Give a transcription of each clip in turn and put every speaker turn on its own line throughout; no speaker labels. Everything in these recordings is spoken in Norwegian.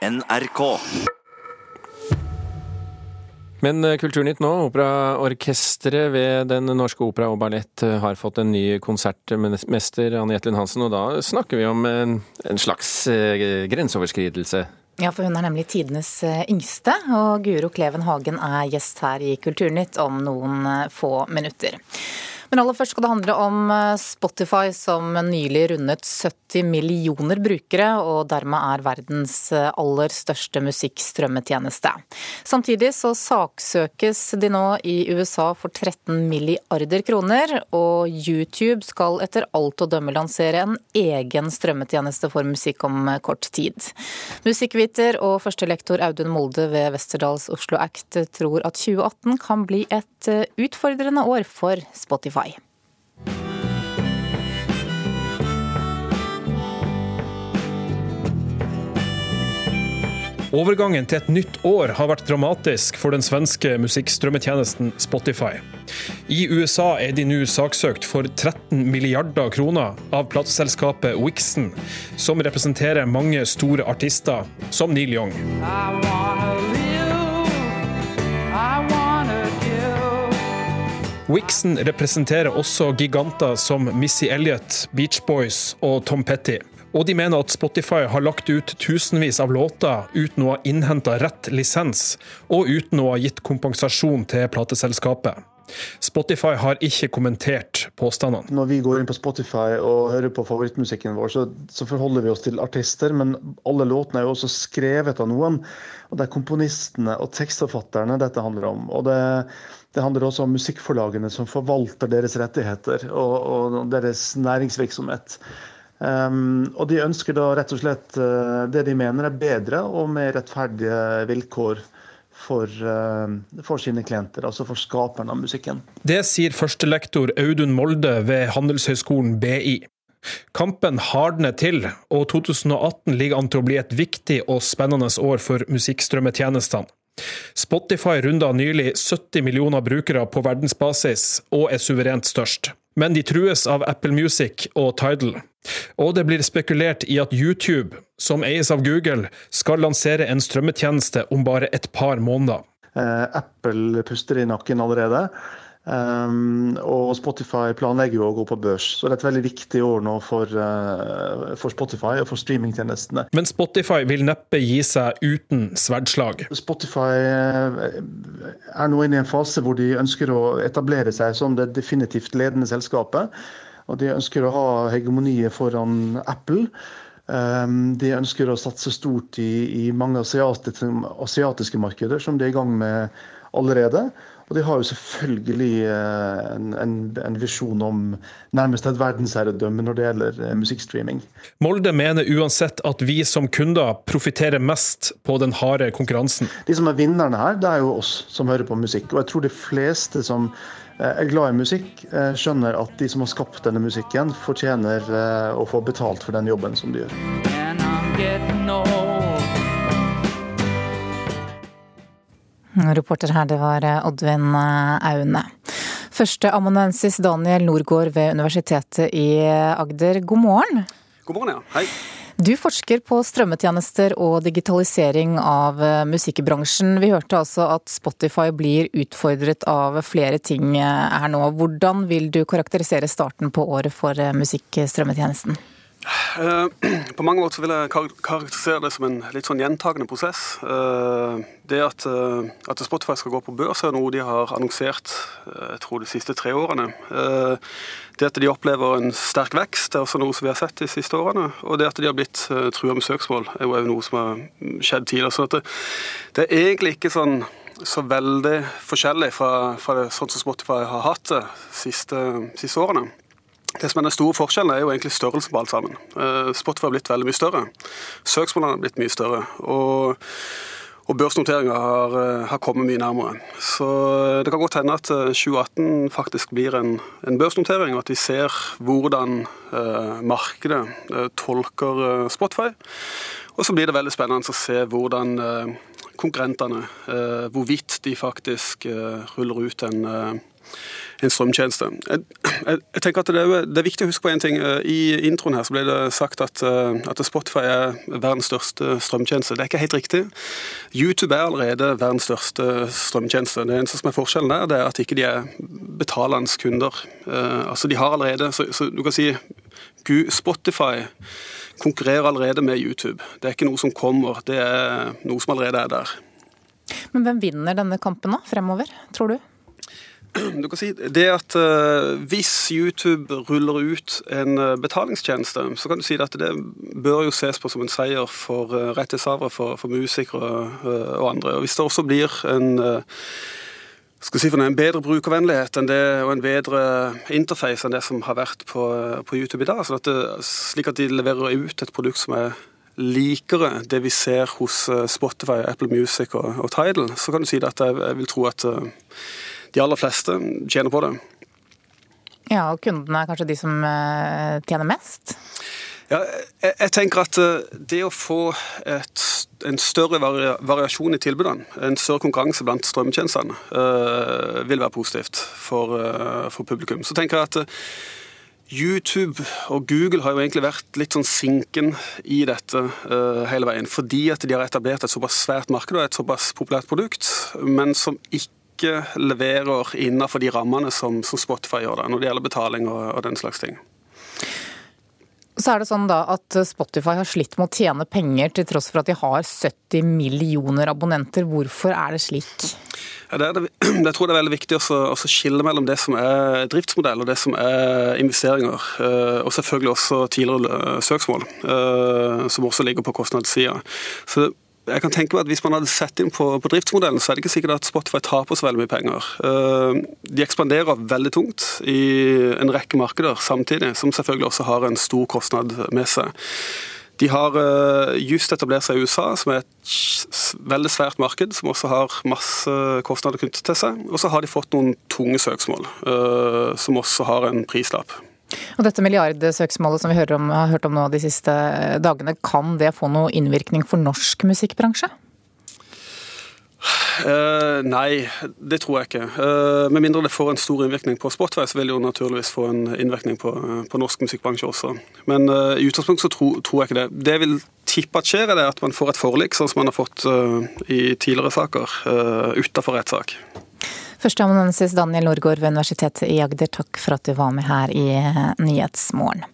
NRK.
Men eh, Kulturnytt nå, operaorkesteret ved Den norske opera og ballett eh, har fått en ny konsertmester, Anne Jetlund Hansen, og da snakker vi om en, en slags eh, grenseoverskridelse.
Ja, for hun er nemlig tidenes eh, yngste, og Guro Kleven Hagen er gjest her i Kulturnytt om noen eh, få minutter. Men aller først skal det handle om eh, Spotify, som nylig rundet 70 millioner brukere, og dermed er verdens eh, aller største musikkstrømmetjeneste. Samtidig så saksøkes de nå i USA for 13 milliarder kroner, og YouTube skal etter alt å dømme lansere en egen strømmetjeneste for musikk om eh, kort tid. Musikkviter og førstelektor Audun Molde ved Westerdals Oslo Act tror at 2018 kan bli et utfordrende år for Spotify.
Overgangen til et nytt år har vært dramatisk for den svenske musikkstrømmetjenesten Spotify. I USA er de nå saksøkt for 13 milliarder kroner av plateselskapet Wixon, som representerer mange store artister, som Neil Young. Wixon representerer også giganter som Missy Elliott, Beach Boys og Tom Petty. Og de mener at Spotify har lagt ut tusenvis av låter uten å ha innhenta rett lisens, og uten å ha gitt kompensasjon til plateselskapet. Spotify har ikke kommentert påstandene.
Når vi går inn på Spotify og hører på favorittmusikken vår, så, så, forholder vi oss til artister, men alle låtene er jo også skrevet av noen. Og det er komponistene og tekstforfatterne dette handler om. Og det, det handler også om musikkforlagene som forvalter deres rettigheter og, og deres næringsvirksomhet. Um, og de ønsker da rett og slett uh, det de mener er bedre og mer rettferdige vilkår for, uh, for, sine klienter, altså for skaperne av musikken.
Det sier førstelektor Audun Molde ved Handelshøyskolen BI. Kampen hardner til, og 2018 ligger an til å bli et viktig og spennende år for musikkstrømmetjenestene. Spotify runda nylig 70 millioner brukere på verdensbasis, og er suverent størst. Men de trues av Apple Music og Tidal. Og det blir spekulert i at YouTube, som eies av Google, skal lansere en strømmetjeneste om bare et par måneder.
Eh, Apple puster i nakken allerede. Um, og Spotify planlegger jo å gå på børs, så det er et veldig viktig år nå for, uh, for Spotify og for streamingtjenestene.
Men Spotify vil neppe gi seg uten sverdslag?
Spotify er nå inne i en fase hvor de ønsker å etablere seg som det definitivt ledende selskapet. Og de ønsker å ha hegemoniet foran Apple. Um, de ønsker å satse stort i, i mange asiatiske, asiatiske markeder, som de er i gang med allerede. Og de har jo selvfølgelig eh, en, en, en visjon om nærmest et verdensherredømme når det gjelder eh, musikkstreaming.
Molde mener uansett at vi som kunder profitterer mest på den harde konkurransen.
De som er vinnerne her, det er jo oss som hører på musikk. Og jeg tror de fleste som er glad i musikk, skjønner at de som har skapt denne musikken, fortjener å få betalt for den jobben som de gjør.
Reporter her, det var eh, Oddvin eh, Aune. Førsteamanuensis Daniel Norgård ved Universitetet i Agder, god morgen.
God morgen, ja. Hei.
Du forsker på strømmetjenester og digitalisering av eh, musikkbransjen. Vi hørte altså at Spotify blir utfordret av flere ting her nå. Hvordan vil du karakterisere starten på året for musikkstrømmetjenesten?
Eh, på mange måter vil jeg karakterisere det som en litt sånn gjentagende prosess. Eh, det at, eh, at, Spotify skal gå på børs, er noe de har annonsert jeg tror de siste tre årene. Det at de opplever en sterk vekst, er også noe som vi har sett de siste årene. Og det at de har blitt trua med søksmål, er jo noe som har skjedd tidligere. Så det, det, er egentlig ikke sånn så veldig forskjellig fra, fra det, sånn som Spotify har hatt det siste, siste årene. Det som er Den store forskjellen er jo egentlig størrelsen på alt sammen. Eh, Spotify har blitt veldig mye større. Søksmålene har blitt mye større. Og, og børsnoteringa har, eh, har, kommet mye nærmere. Så eh, det kan godt hende at 2018 faktisk blir en, en børsnotering, og at vi ser hvordan eh, markedet eh, tolker Spotify. Og så blir det veldig spennende å se hvordan eh, konkurrentene, hvorvidt de faktisk ruller ut en en strømtjeneste. Jeg, jeg, jeg, tenker at det er, det er, viktig å huske på en ting. I introen her så ble det sagt at, at, Spotify er verdens største strømtjeneste. Det er ikke helt riktig. YouTube er allerede verdens største strømtjeneste. Det eneste som er forskjellen der, det er at ikke de er betalende kunder. Altså De har allerede, så, så du kan si Spotify konkurrerer allerede med YouTube. Det er ikke noe som kommer, det er noe som allerede er der.
Men hvem vinner denne kampen nå, fremover, tror du?
Du kan si det at uh, Hvis YouTube ruller ut en uh, betalingstjeneste, så kan du si at det bør jo ses på som en seier for uh, rettighetshavere, for, for, musikere og andre. Og Hvis det også blir en skal si for en bedre brukervennlighet enn det, og en bedre interface enn det som har vært på, på YouTube i dag. Sånn at det, slik at de leverer ut et produkt som er likere det vi ser hos Spotify, Apple Music og, og Tidal, så kan du si at jeg, jeg vil tro at de aller fleste tjener på det.
Ja, og kundene er kanskje de som eh, tjener mest?
Ja, jeg, jeg tenker at eh, det å få et, en større variasjon i tilbudene, en større konkurranse blant strømtjenestene, uh, vil være positivt for, uh, for, publikum. Så tenker jeg at uh, YouTube og Google har jo egentlig vært litt sånn sinken i dette hele veien, fordi at de har etablert et såpass svært marked og et såpass populært produkt, men som ikke ikke leverer innenfor de rammene som, som Spotify gjør, da, når det gjelder betaling og, og, den slags ting.
Så er det sånn da at Spotify har slitt med å tjene penger til tross for at de har 70 millioner abonnenter. Hvorfor er det slik?
Ja, det det, jeg tror det er veldig viktig å skille mellom det som er driftsmodell og det som er investeringer. Eh, og selvfølgelig også tidligere søksmål, eh, som også ligger på kostnadssida. Så jeg kan tenke meg at Hvis man hadde sett inn på, på, driftsmodellen, så er det ikke sikkert at Spotify taper så veldig mye penger. Eh, de ekspanderer veldig tungt i en rekke markeder samtidig, som selvfølgelig også har en stor kostnad med seg. De har eh, just etablert seg i USA, som er et veldig svært marked, som også har masse kostnader knyttet til seg. Og så har de fått noen tunge søksmål, eh, som også har en prislapp.
Og dette milliardsøksmålet som vi om, har hørt om nå de siste dagene, kan det få noe innvirkning for norsk musikkbransje?
Uh, nei, det tror jeg ikke. Uh, med mindre det får en stor innvirkning på Spotify, så vil det jo naturligvis få en innvirkning på, på norsk musikkbransje også. Men uh, i utgangspunktet så tro, tror jeg ikke det. Det jeg vil tippe at skjer, er at man får et forlik, sånn som man har fått i tidligere saker, uh, utafor rettssak.
Førsteamanuensis Daniel Norgård ved Universitetet i Agder, takk for at du var med her i eh, Nyhetsmorgen.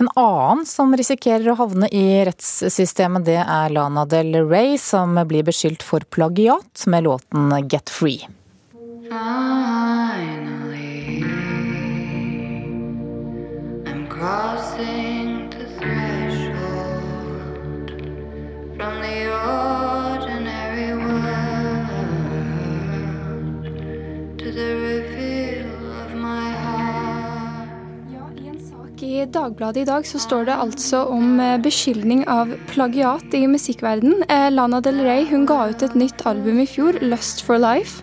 En annen som risikerer å havne i rettssystemet, det er Lana Del Rey, som blir beskyldt for plagiat med låten Get Free. Finally,
Dagbladet i dag så står det altså om eh, beskyldning av plagiat i musikkverden. Eh, Lana Del Rey hun ga ut et nytt album i fjor, 'Lust for Life'.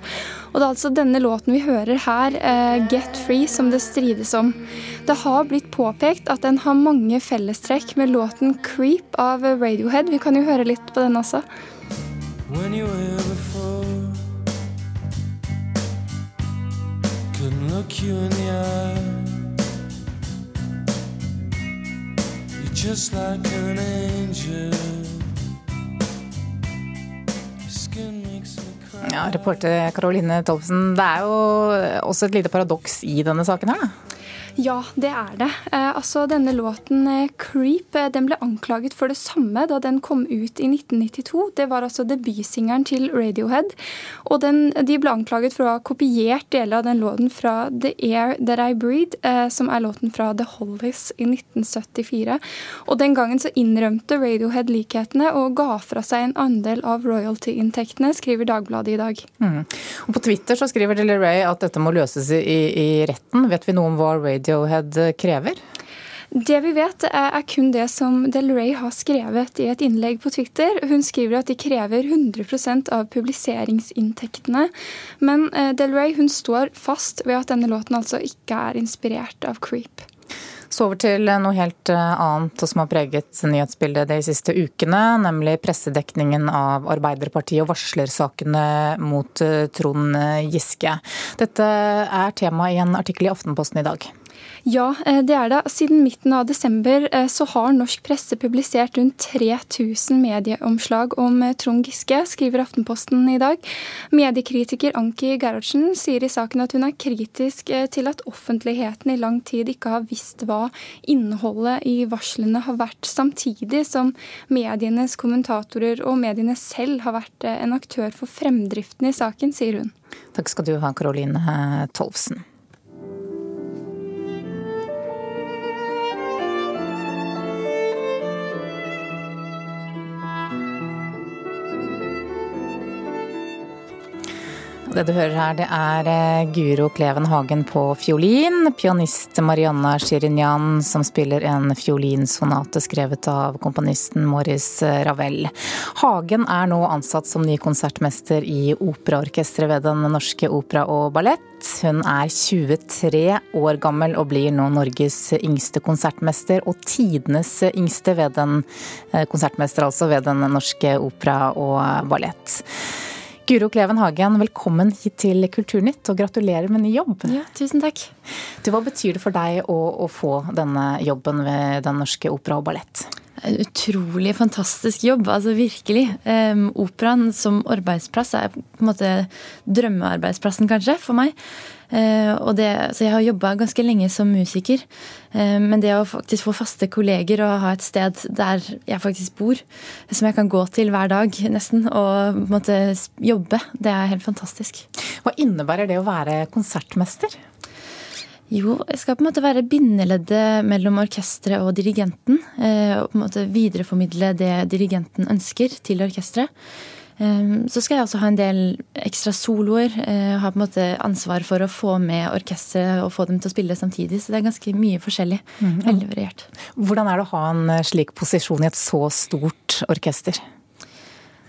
Og det er altså denne låten vi hører her, eh, 'Get Free', som det strides om. Det har blitt påpekt at den har mange fellestrekk med låten 'Creep' av Radiohead. Vi kan jo høre litt på den også. When you were before, couldn't look you in the eye. Just like an angel. Ja, reporter Karoline Tolfsen, det er jo også et lite paradoks i denne saken her, da? Ja, det er det. Eh, altså, denne låten eh, 'Creep' eh, den ble anklaget for det samme da den kom ut i 1992. Det var altså debutsingeren til Radiohead. Og den, de ble anklaget for å ha kopiert deler av den låten fra 'The Air That I Breathe', som er låten fra The Hollies i 1974. Og den gangen så innrømte Radiohead likhetene og ga fra seg en andel av royalty-inntektene, skriver Dagbladet i dag. Mm.
Og På Twitter så skriver Dele Ray at dette må løses i, i retten. Vet vi noe om hva Radio Radiohead krever?
Det vi vet, er kun det som Del Rey har skrevet i et innlegg på Twitter. Hun skriver at de krever 100% av publiseringsinntektene. Men eh, Del Rey hun står fast ved at denne låten altså ikke er inspirert av Creep.
Så over til noe helt eh, annet som har preget nyhetsbildet de siste ukene, nemlig pressedekningen av Arbeiderpartiet og varslersakene mot eh, Trond Giske. Dette er tema i en artikkel i Aftenposten i dag.
Ja, eh, det er det. Siden midten av desember eh, så har norsk presse publisert rundt 3000 medieomslag om eh, Trond Giske, skriver Aftenposten i dag. Mediekritiker Anki Gerhardsen sier i saken at hun er kritisk til at offentligheten i lang tid ikke har visst hva innholdet i varslene har vært, samtidig som medienes kommentatorer og mediene selv har vært en aktør for fremdriften i saken, sier hun.
Takk skal du ha, Karoline Tolvsen. Det du hører her, det er eh, Guro Kleven Hagen på fiolin. Pianist Marianna Shirinyan som spiller en fiolinsonate skrevet av komponisten Morris eh, Ravel. Hagen er nå ansatt som ny konsertmester i operaorkesteret ved Den norske opera og ballett. Hun er 23 år gammel og blir nå Norges yngste konsertmester, og tidenes yngste ved den eh, konsertmester altså ved Den norske opera og ballett. Guro Kleven Hagen, velkommen hit til Kulturnytt, og gratulerer med ny jobb.
Ja, tusen takk.
Du, hva betyr det for deg å, å få denne jobben ved Den norske opera og ballett?
En utrolig fantastisk jobb, altså virkelig. Um, operaen som arbeidsplass er på en måte drømmearbeidsplassen, kanskje, for meg. Uh, det, så jeg har jobba ganske lenge som musiker. Uh, men det å faktisk få faste kolleger og ha et sted der jeg faktisk bor, som jeg kan gå til hver dag nesten, og måte, jobbe, det er helt fantastisk.
Hva innebærer det å være konsertmester?
Jo, jeg skal på en måte være bindeleddet mellom orkesteret og dirigenten. Eh, og på en måte videreformidle det dirigenten ønsker til orkesteret. Eh, så skal jeg også ha en del ekstra soloer. Eh, ha på en måte ansvar for å få med orkesteret og få dem til å spille samtidig. Så det er ganske mye forskjellig. Mm. Veldig variert.
Hvordan er det å ha en slik posisjon i et så stort orkester?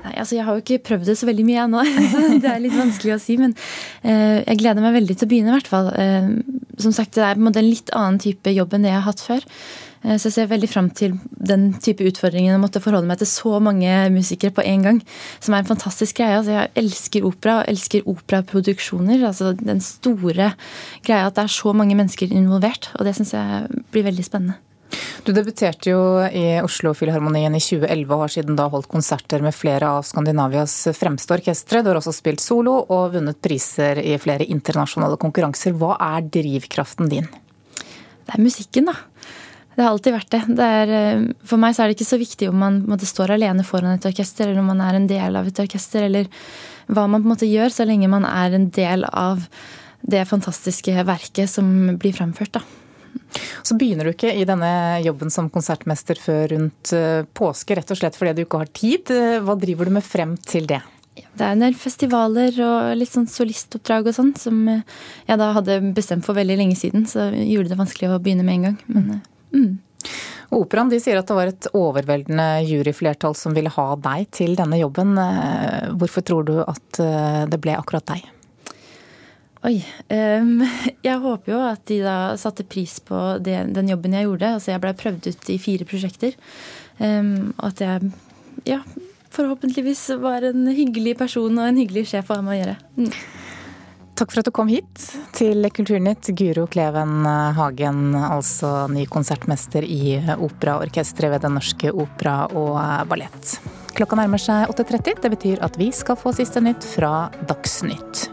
Nei, altså Jeg har jo ikke prøvd det så veldig mye ennå. det er litt vanskelig å si. Men eh, jeg gleder meg veldig til å begynne, i hvert fall. Eh, som sagt, det er på en måte en litt annen type jobb enn det jeg har hatt før. Eh, så jeg ser veldig fram til den type utfordringen å måtte forholde meg til så mange musikere på en gang. Som er en fantastisk greie. Altså, jeg elsker opera og elsker operaproduksjoner. Altså den store greia at det er så mange mennesker involvert. Og det syns jeg blir veldig spennende.
Du debuterte jo i Oslo Filharmonien i 2011 og har siden da holdt konserter med flere av Skandinavias fremste orkestre. Du har også spilt solo og vunnet priser i flere internasjonale konkurranser. Hva er drivkraften din?
Det er musikken, da. Det har alltid vært det. det er, eh, for meg er det ikke så viktig om man måte, står alene foran et orkester, eller om man er en del av et orkester, eller hva man på en måte gjør, så lenge man er en del av det fantastiske verket som blir fremført. da.
Så begynner du ikke i denne jobben som konsertmester før rundt eh, påske, rett og slett fordi du ikke har tid. Eh, hva driver du med frem til det?
Det er en del festivaler og litt sånn solistoppdrag og sånn som eh, jeg da hadde bestemt for veldig lenge siden, så gjorde det vanskelig å begynne med en gang. Men, mm.
Operaen sier at det var et overveldende juryflertall som ville ha deg til denne jobben. Hvorfor tror du at det ble akkurat deg?
Oi. Um, jeg håper jo at de da satte pris på det, den jobben jeg gjorde. Altså jeg blei prøvd ut i fire prosjekter. Um, at jeg ja, forhåpentligvis var en hyggelig person og en hyggelig sjef å ha med å gjøre. Mm.
Takk for at du kom hit til Kulturnytt, Guro Kleven Hagen, altså ny konsertmester i operaorkesteret ved Den norske opera og ballett. Klokka nærmer seg 8.30. Det betyr at vi skal få siste nytt fra Dagsnytt.